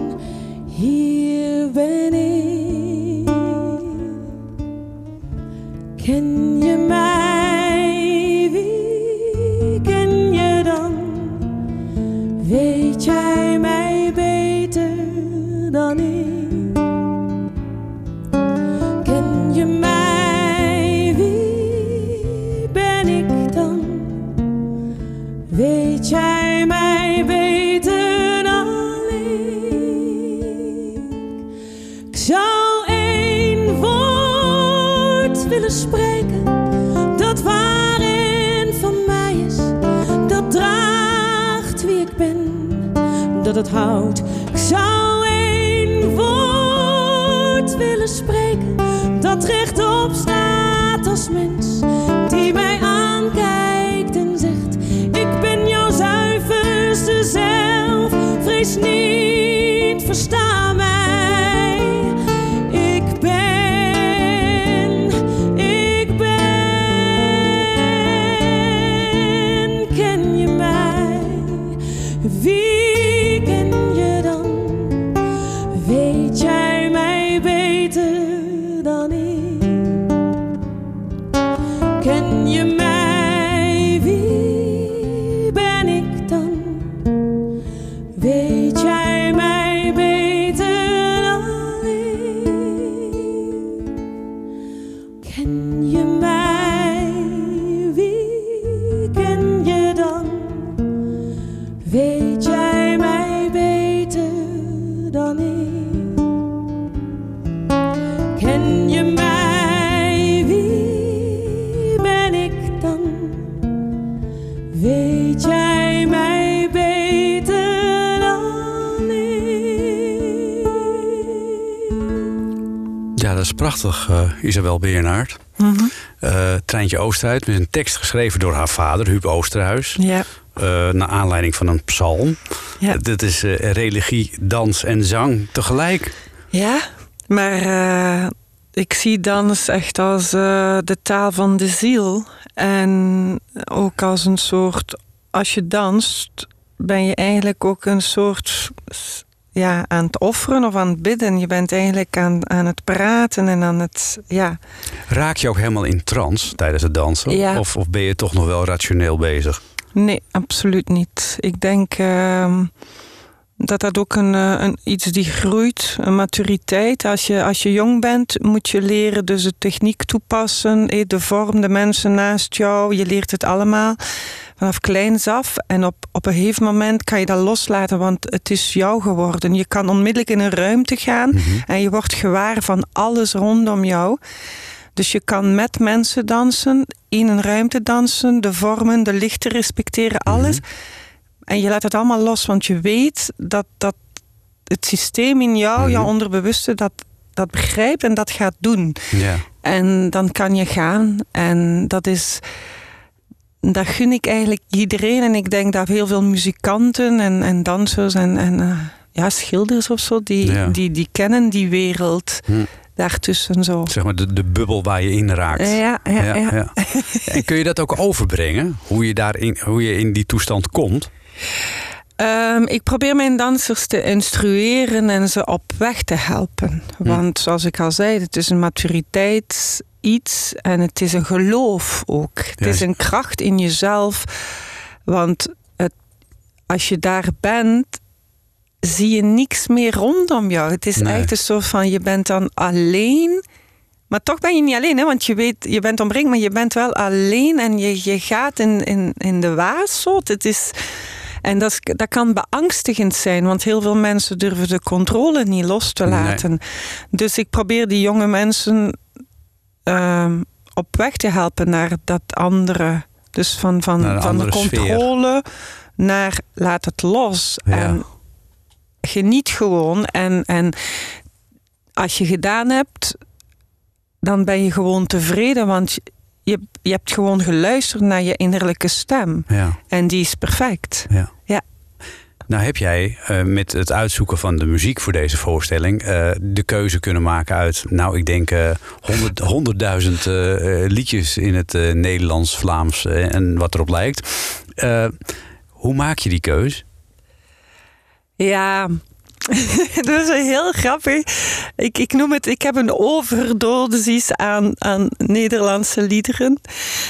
Ik zou één woord willen spreken dat rechtop staat als mens, eh, Isabel Beernaert. Eh, Treintje Oosterhuis met een tekst geschreven door haar vader, Huub Oosterhuis. Ja. eh, naar aanleiding van een psalm. Ja. Dit is eh, religie, dans en zang tegelijk. Ja, maar eh, ik zie dans echt als eh, de taal van de ziel. En ook als een soort, als je danst, ben je eigenlijk ook een soort ja, aan het offeren of aan het bidden. Je bent eigenlijk aan, aan het praten en aan het, ja. Raak je ook helemaal in trance tijdens het dansen? Ja. Of, of ben je toch nog wel rationeel bezig? Nee, absoluut niet. Ik denk ehm, dat dat ook een, eh, een, iets die groeit, een maturiteit. Als je, als je jong bent, moet je leren dus de techniek toepassen, eh, de vorm, de mensen naast jou. Je leert het allemaal vanaf kleins af. En op, op een gegeven moment kan je dat loslaten, want het is jou geworden. Je kan onmiddellijk in een ruimte gaan en je wordt gewaar van alles rondom jou. Dus je kan met mensen dansen, in een ruimte dansen, de vormen, de lichten respecteren, alles. En je laat het allemaal los, want je weet dat, dat het systeem in jou, jouw onderbewuste, dat, dat begrijpt en dat gaat doen. Ja. En dan kan je gaan. En dat is. Dat gun ik eigenlijk iedereen. En ik denk dat heel veel muzikanten en, en dansers en, en eh, ja, schilders of zo, die, Ja. die, die kennen die wereld Hm. daartussen zo. Zeg maar de, de bubbel waar je in raakt. Ja, ja, ja. En kun je dat ook overbrengen? Hoe je, daarin, hoe je in die toestand komt? Ehm, ik probeer mijn dansers te instrueren en ze op weg te helpen. Want zoals ik al zei, het is een maturiteits iets en het is een geloof ook. Het Ja, is een kracht in jezelf. Want het, als je daar bent, zie je niks meer rondom jou. Het is Nee. echt een soort van, je bent dan alleen... Maar toch ben je niet alleen, hè? want je weet, je bent omringd, maar je bent wel alleen en je, je gaat in, in, in de waarzot. Het is, en dat, dat kan beangstigend zijn, want heel veel mensen durven de controle niet los te Nee. laten. Dus ik probeer die jonge mensen ehm, op weg te helpen naar dat andere. Dus van, van, van de sfeer. controle naar laat het los. Ja. En geniet gewoon. En, en als je gedaan hebt, dan ben je gewoon tevreden. Want je, je hebt gewoon geluisterd naar je innerlijke stem. Ja. En die is perfect. Ja. Ja. Nou heb jij eh, met het uitzoeken van de muziek voor deze voorstelling eh, de keuze kunnen maken uit, nou ik denk eh, honderd- honderdduizend liedjes in het Nederlands, Vlaams en wat erop lijkt. Hoe maak je die keus? Ja, dat is heel grappig. Ik, ik noem het, ik heb een overdosis aan, aan Nederlandse liederen.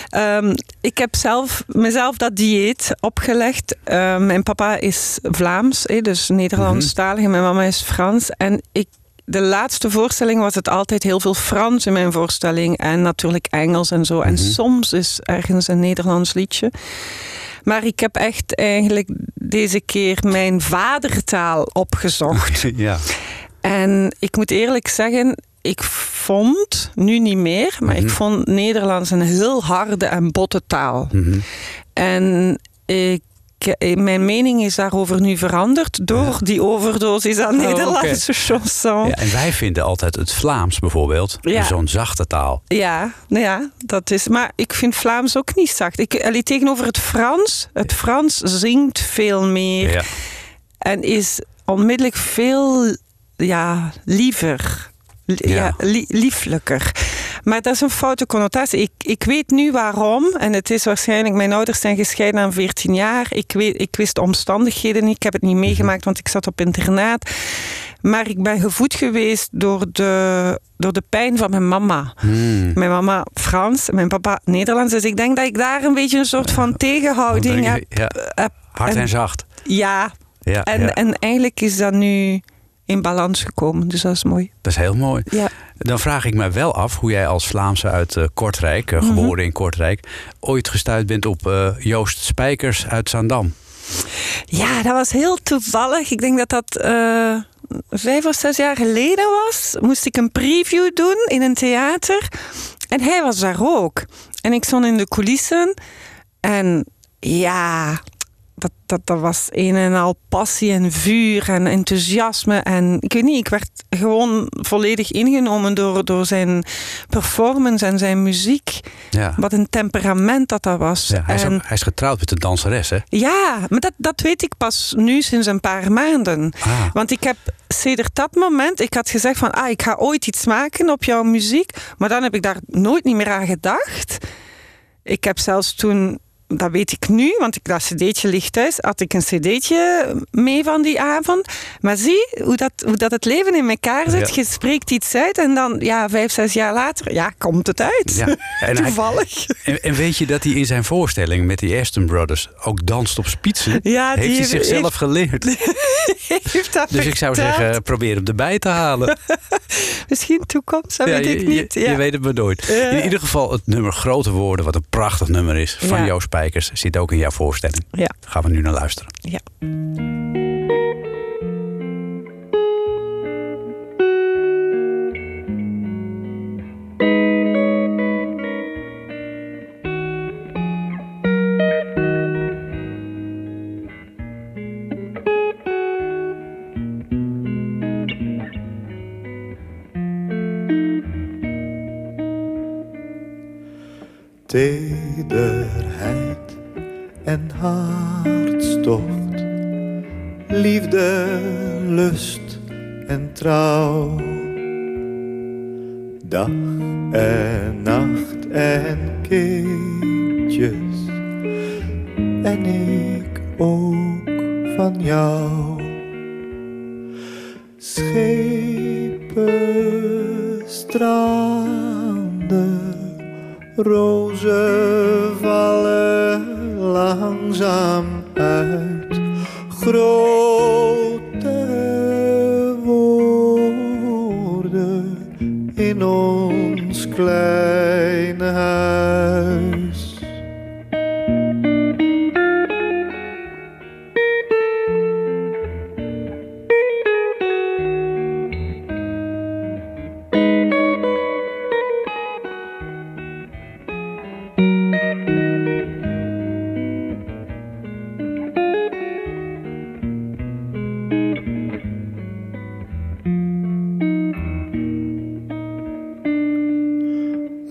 Ehm, ik heb zelf mezelf dat dieet opgelegd. Ehm, mijn papa is Vlaams, hè, dus Nederlandstalig. En mijn mama is Frans. En ik, de laatste voorstelling was het altijd heel veel Frans in mijn voorstelling. En natuurlijk Engels en zo. En soms is ergens een Nederlands liedje. Maar ik heb echt eigenlijk deze keer mijn vadertaal opgezocht. ja. En ik moet eerlijk zeggen, ik vond, nu niet meer, maar Mhm. ik vond Nederlands een heel harde en botte taal. Mhm. En ik, mijn mening is daarover nu veranderd door die overdosis aan Oh. Nederlandse chanson. Ja, en wij vinden altijd het Vlaams bijvoorbeeld Ja. zo'n zachte taal. Ja, nou ja, dat is. Maar ik vind Vlaams ook niet zacht. Ik, allee, tegenover het Frans. Het Frans zingt veel meer Ja. en is onmiddellijk veel ja, liever. Ja. Ja, li- lieflijker. Maar dat is een foute connotatie. Ik, ik weet nu waarom. En het is waarschijnlijk, mijn ouders zijn gescheiden aan 14 jaar. Ik, weet, ik wist de omstandigheden niet. Ik heb het niet meegemaakt, want ik zat op internaat. Maar ik ben gevoed geweest door de, door de pijn van mijn mama. Hmm. Mijn mama Frans, mijn papa Nederlands. Dus ik denk dat ik daar een beetje een soort van tegenhouding heb. ja, hard en En- zacht. Ja, Ja, en, ja. en eigenlijk is dat nu in balans gekomen. Dus dat is mooi. Dat is heel mooi. Ja. Dan vraag ik me wel af hoe jij als Vlaamse uit eh, Kortrijk, eh, Mhm. geboren in Kortrijk, ooit gestuurd bent op eh, Joost Spijkers uit Zaandam. Ja, dat was heel toevallig. Ik denk dat dat vijf of zes jaar geleden was. Moest ik een preview doen in een theater. En hij was daar ook. En ik stond in de coulissen. En ja, dat, dat, dat was een en al passie en vuur en enthousiasme. En ik weet niet, ik werd gewoon volledig ingenomen door, door zijn performance en zijn muziek. Ja. Wat een temperament dat dat was. Ja, hij, is En- ook- hij is getrouwd met een danseres, hè? ja, maar dat, dat weet ik pas nu sinds een paar maanden. Ah. Want ik heb sedert dat moment, ik had gezegd van, ah, ik ga ooit iets maken op jouw muziek. Maar dan heb ik daar nooit niet meer aan gedacht. Ik heb zelfs toen, dat weet ik nu, want ik, dat cd'tje ligt thuis, had ik een cd'tje mee van die avond. Maar zie hoe dat, hoe dat het leven in elkaar zit. Ja. Je spreekt iets uit en dan, ja, vijf, zes jaar later, ja, komt het uit. Ja. En, hij- Toevallig. en, en weet je dat hij in zijn voorstelling met die Aston Brothers ook danst op spitsen? Ja, heeft hij zichzelf heeft- geleerd. Heeft dat Dus ik zou zeggen, probeer hem erbij te halen. Misschien toekomst, dat Ja, weet je, ik niet. Je, ja. je weet het maar nooit. In ieder geval het nummer Grote Woorden, wat een prachtig nummer is, van Ja. Joost Spijkers, zit ook in jouw voorstelling. Ja. Gaan we nu naar luisteren. Ja.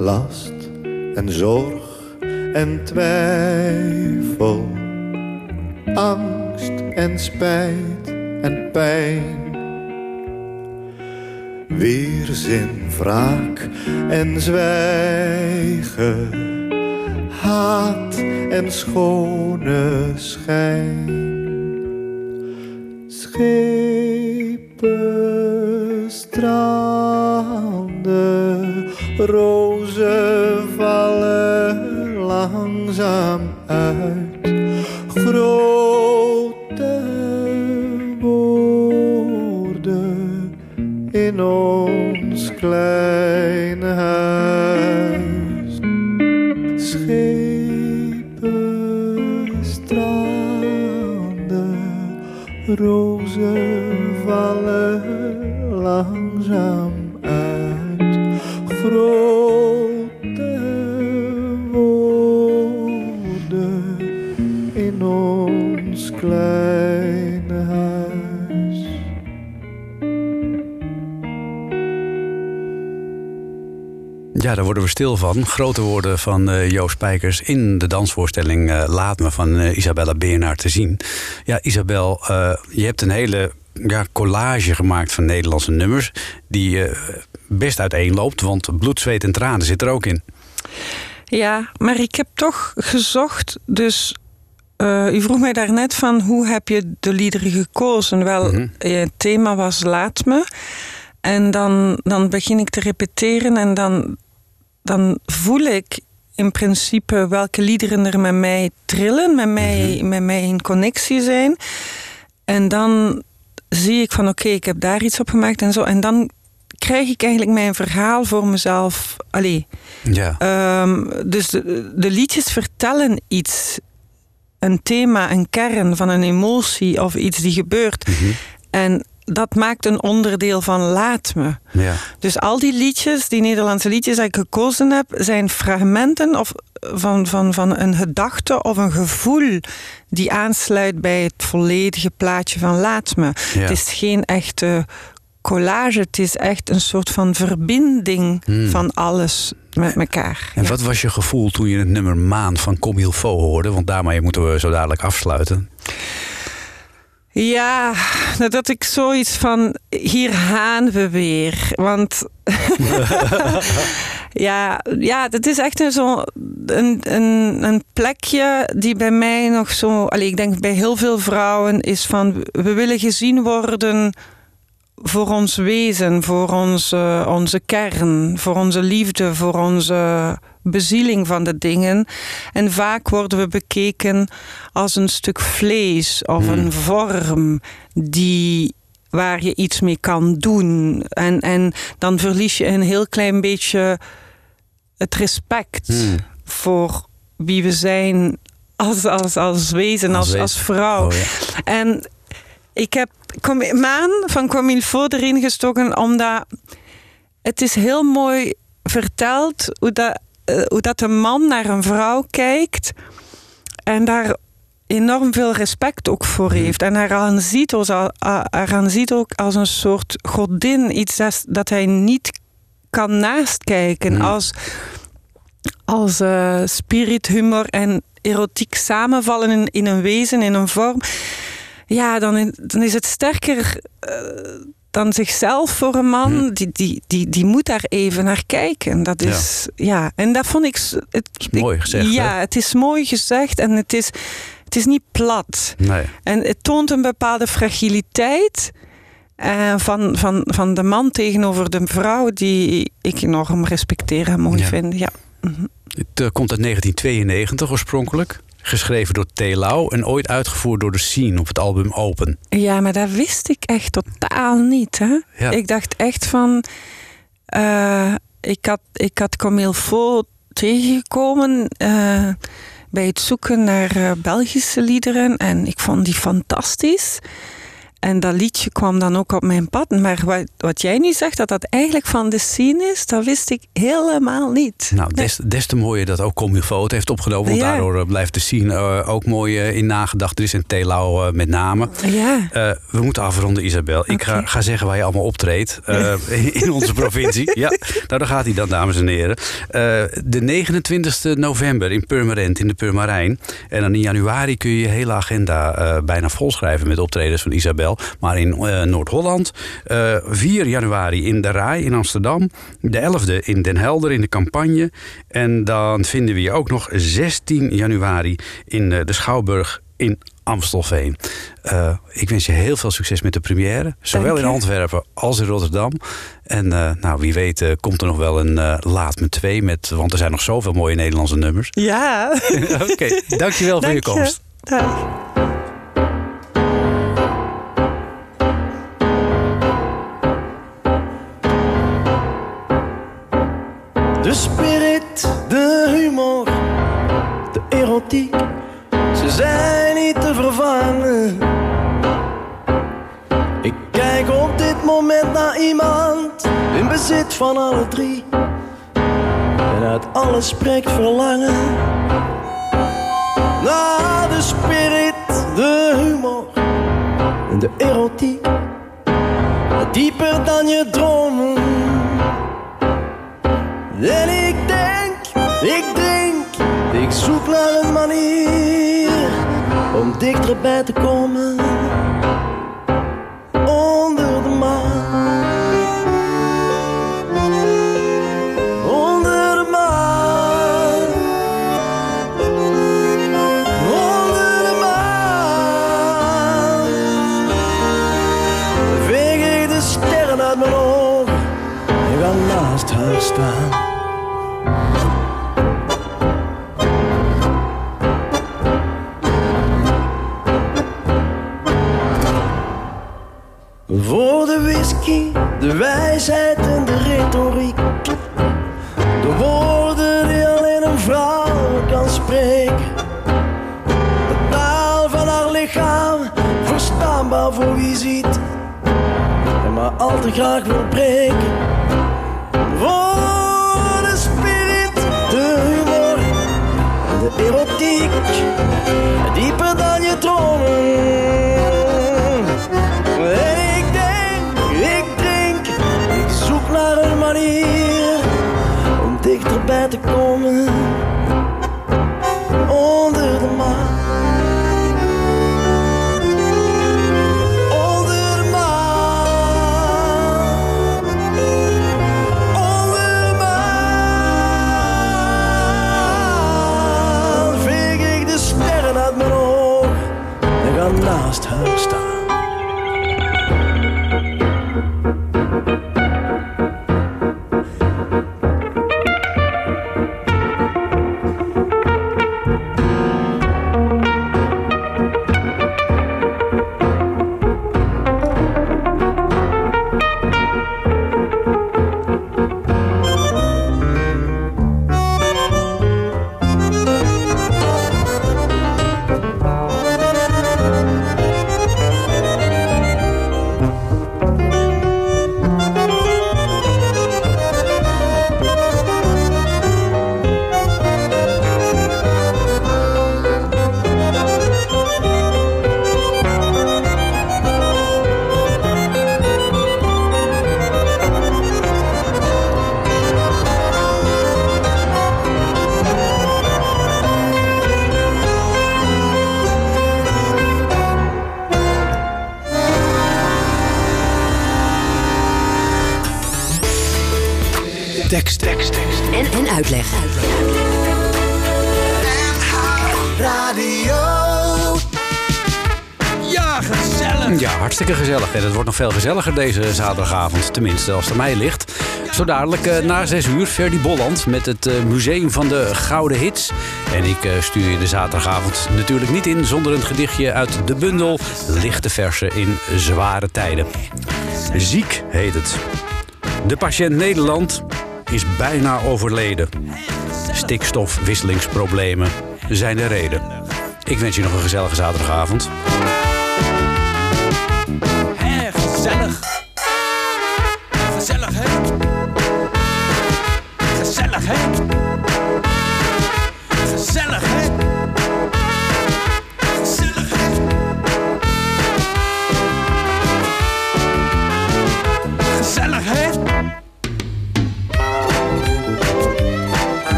Last en zorg en twijfel, angst en spijt en pijn. Weerzin, wraak en zwijgen, haat en schone schijn. Schepen, stranden, rozen heart stil van. Grote woorden van eh, Joost Spijkers in de dansvoorstelling eh, Laat me van eh, Isabella Beernaar te zien. Ja, Isabel, je hebt een hele ja, collage gemaakt van Nederlandse nummers. Die best uiteenloopt, want bloed, zweet en tranen zit er ook in. Ja, maar ik heb toch gezocht. Dus u vroeg mij daarnet van hoe heb je de liederen gekozen? Wel, eh, het thema was Laat me. En dan, dan begin ik te repeteren en dan, dan voel ik in principe welke liederen er met mij trillen, met mij, met mij in connectie zijn. En dan zie ik van oké, ik heb daar iets op gemaakt en zo. En dan krijg ik eigenlijk mijn verhaal voor mezelf. Allee, Ja. Ehm, dus de, de liedjes vertellen iets. Een thema, een kern van een emotie of iets die gebeurt. En dat maakt een onderdeel van Laat Me. ja. Dus al die liedjes, die Nederlandse liedjes die ik gekozen heb, zijn fragmenten of van, van, van een gedachte of een gevoel die aansluit bij het volledige plaatje van Laat Me. Ja. Het is geen echte collage, het is echt een soort van verbinding van alles met elkaar. En Ja. wat was je gevoel toen je het nummer Maan van Comme il faut hoorde? Want daarmee moeten we zo dadelijk afsluiten. Ja, dat ik zoiets van, hier gaan we weer. Want ja, ja, dat is echt een, zo, een, een, een plekje die bij mij nog zo... Allee, ik denk bij heel veel vrouwen is van, we willen gezien worden voor ons wezen, voor onze, onze kern, voor onze liefde, voor onze bezieling van de dingen. En vaak worden we bekeken als een stuk vlees of een vorm die waar je iets mee kan doen. En, en dan verlies je een heel klein beetje het respect Hmm. voor wie we zijn als, als, als wezen, als, als vrouw. Oh, ja. En ik heb Maan van Comilfo erin gestoken omdat het is heel mooi verteld hoe dat, hoe dat een man naar een vrouw kijkt en daar enorm veel respect ook voor heeft. En haar aanziet, als, haar aanziet ook als een soort godin, iets dat, hij niet kan naastkijken. Hmm. Als, als eh, spirit, humor en erotiek samenvallen in, in een wezen, in een vorm. Ja, dan, dan is het sterker eh, dan zichzelf voor een man. Hmm. Die, die, die, die moet daar even naar kijken. Dat is, ja. en dat vond ik... Het, is mooi gezegd, Ja, hè? het is mooi gezegd en het is... het is niet plat. Nee. En het toont een bepaalde fragiliteit eh, van, van, van de man tegenover de vrouw die ik enorm respecteer en mooi Ja. vind. Ja. Het eh, komt uit 1992 oorspronkelijk. Geschreven door T. Lau en ooit uitgevoerd door de Scene op het album Open. ja, maar dat wist ik echt totaal niet. Hè? Ja. Ik dacht echt van... eh, ik, had, ik had Camille Faux tegengekomen eh, bij het zoeken naar eh, Belgische liederen. En ik vond die fantastisch. En dat liedje kwam dan ook op mijn pad. Maar wat, wat jij nu zegt, dat dat eigenlijk van de scene is, dat wist ik helemaal niet. Nou, des, des te mooier dat ook Comilfo het heeft opgenomen. Want Ja. daardoor eh, blijft de scene eh, ook mooi eh, in nagedacht is. En T. Lau eh, met name. Ja. We moeten afronden, Isabel. Ik ga, ga zeggen waar je allemaal optreedt in- in onze provincie. Ja, nou, daar gaat hij dan, dames en heren. De 29 november in Purmerend, in de Purmerijn. En dan in januari kun je je hele agenda bijna volschrijven met optredens van Isabel. Maar in eh, Noord-Holland. eh 4 januari in de Rai in Amsterdam. De 11e in Den Helder in de Campagne. En dan vinden we je ook nog 16 januari in eh, de Schouwburg in Amstelveen. Ik wens je heel veel succes met de première. Zowel in. Antwerpen als in Rotterdam. En nou, wie weet komt er nog wel een Laat me 2 met... Want er zijn nog zoveel mooie Nederlandse nummers. Ja. Oké, dankjewel voor je. komst. Dag. Ze zijn niet te vervangen. Ik kijk op dit moment naar iemand in bezit van alle drie. En uit alles spreekt verlangen. Naar de spirit, de humor en de erotiek. Dieper dan je dromen. En naar een manier om dichterbij te komen. Onder de maan. Onder de maan. Onder de maan. Veeg ik de sterren uit mijn ogen en ga naast haar staan. Maar al te graag wil breken. Voor de spirit, de humor de erotiek. Dieper dan je dromen. Veel gezelliger deze zaterdagavond. Tenminste, als het aan mij ligt. Zo dadelijk eh, na 6 uur Ferdy Bolland met het eh, Museum van de Gouden Hits. En ik eh, stuur je de zaterdagavond natuurlijk niet in zonder een gedichtje uit de bundel Lichte Versen in Zware Tijden. Ziek heet het. De patiënt Nederland is bijna overleden. Stikstofwisselingsproblemen zijn de reden. Ik wens je nog een gezellige zaterdagavond. Gezellig,